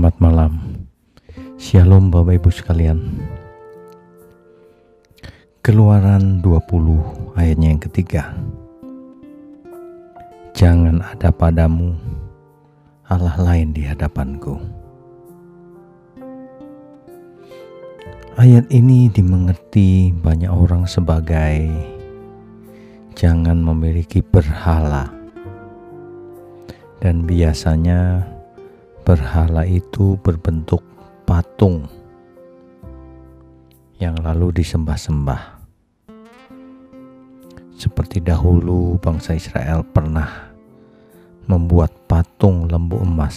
Selamat malam. Shalom Bapak Ibu sekalian. Keluaran 20 ayatnya yang ketiga. Jangan ada padamu Allah lain di hadapanku. Ayat ini dimengerti banyak orang sebagai jangan memiliki berhala. Dan biasanya berhala itu berbentuk patung yang lalu disembah-sembah. Seperti dahulu bangsa Israel pernah membuat patung lembu emas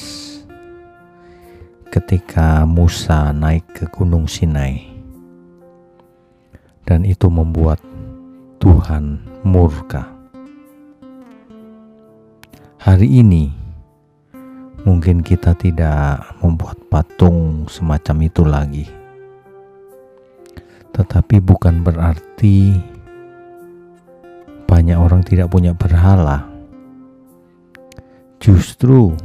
ketika Musa naik ke Gunung Sinai. Dan itu membuat Tuhan murka. Hari ini Mungkin kita tidak membuat patung semacam itu lagi, tetapi bukan berarti banyak orang tidak punya berhala. Justru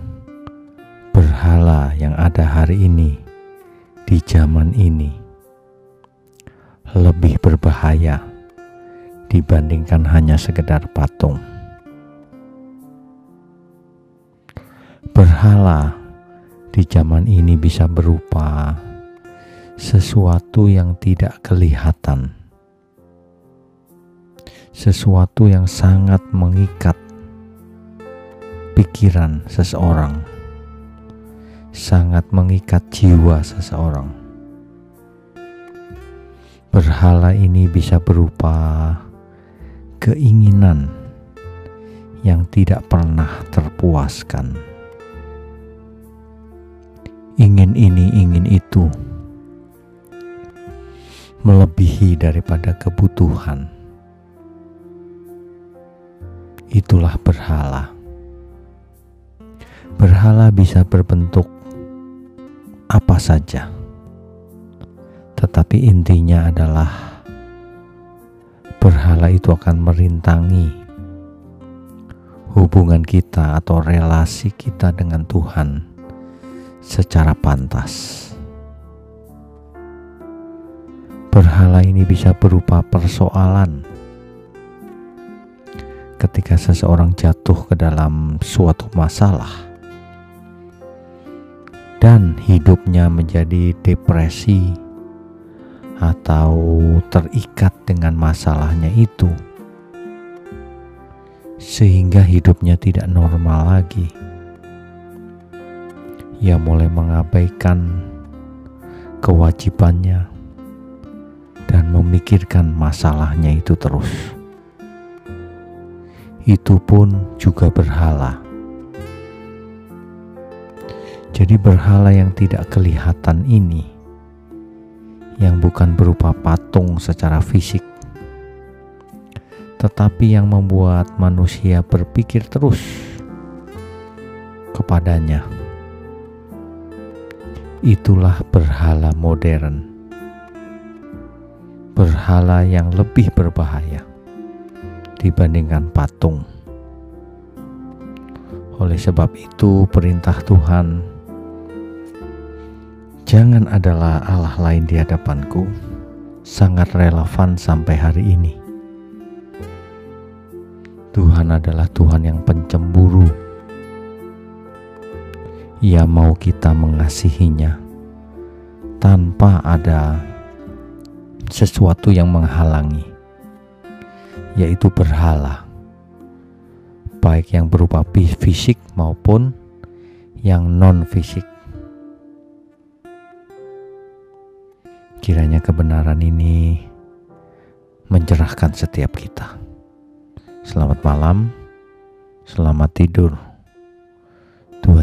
berhala yang ada hari ini di zaman ini lebih berbahaya dibandingkan hanya sekedar patung. Berhala di zaman ini bisa berupa sesuatu yang tidak kelihatan, sesuatu yang sangat mengikat pikiran seseorang, sangat mengikat jiwa seseorang. Berhala ini bisa berupa keinginan yang tidak pernah terpuaskan ingin ini, ingin itu, melebihi daripada kebutuhan. Itulah berhala. Berhala bisa berbentuk apa saja, tetapi intinya adalah berhala itu akan merintangi hubungan kita atau relasi kita dengan Tuhan secara pantas. Berhala ini bisa berupa persoalan ketika seseorang jatuh ke dalam suatu masalah dan hidupnya menjadi depresi atau terikat dengan masalahnya itu, sehingga hidupnya tidak normal lagi ia mulai mengabaikan kewajibannya dan memikirkan masalahnya itu terus. Itu pun juga berhala. Jadi, berhala yang tidak kelihatan ini, yang bukan berupa patung secara fisik, tetapi yang membuat manusia berpikir terus kepadanya itulah berhala modern. Berhala yang lebih berbahaya dibandingkan patung. Oleh sebab itu, perintah Tuhan, "Jangan adalah Allah lain di hadapanku." Sangat relevan sampai hari ini. Tuhan adalah Tuhan yang pencemburu ia mau kita mengasihinya tanpa ada sesuatu yang menghalangi, yaitu berhala, baik yang berupa fisik maupun yang non-fisik. Kiranya kebenaran ini mencerahkan setiap kita. Selamat malam, selamat tidur.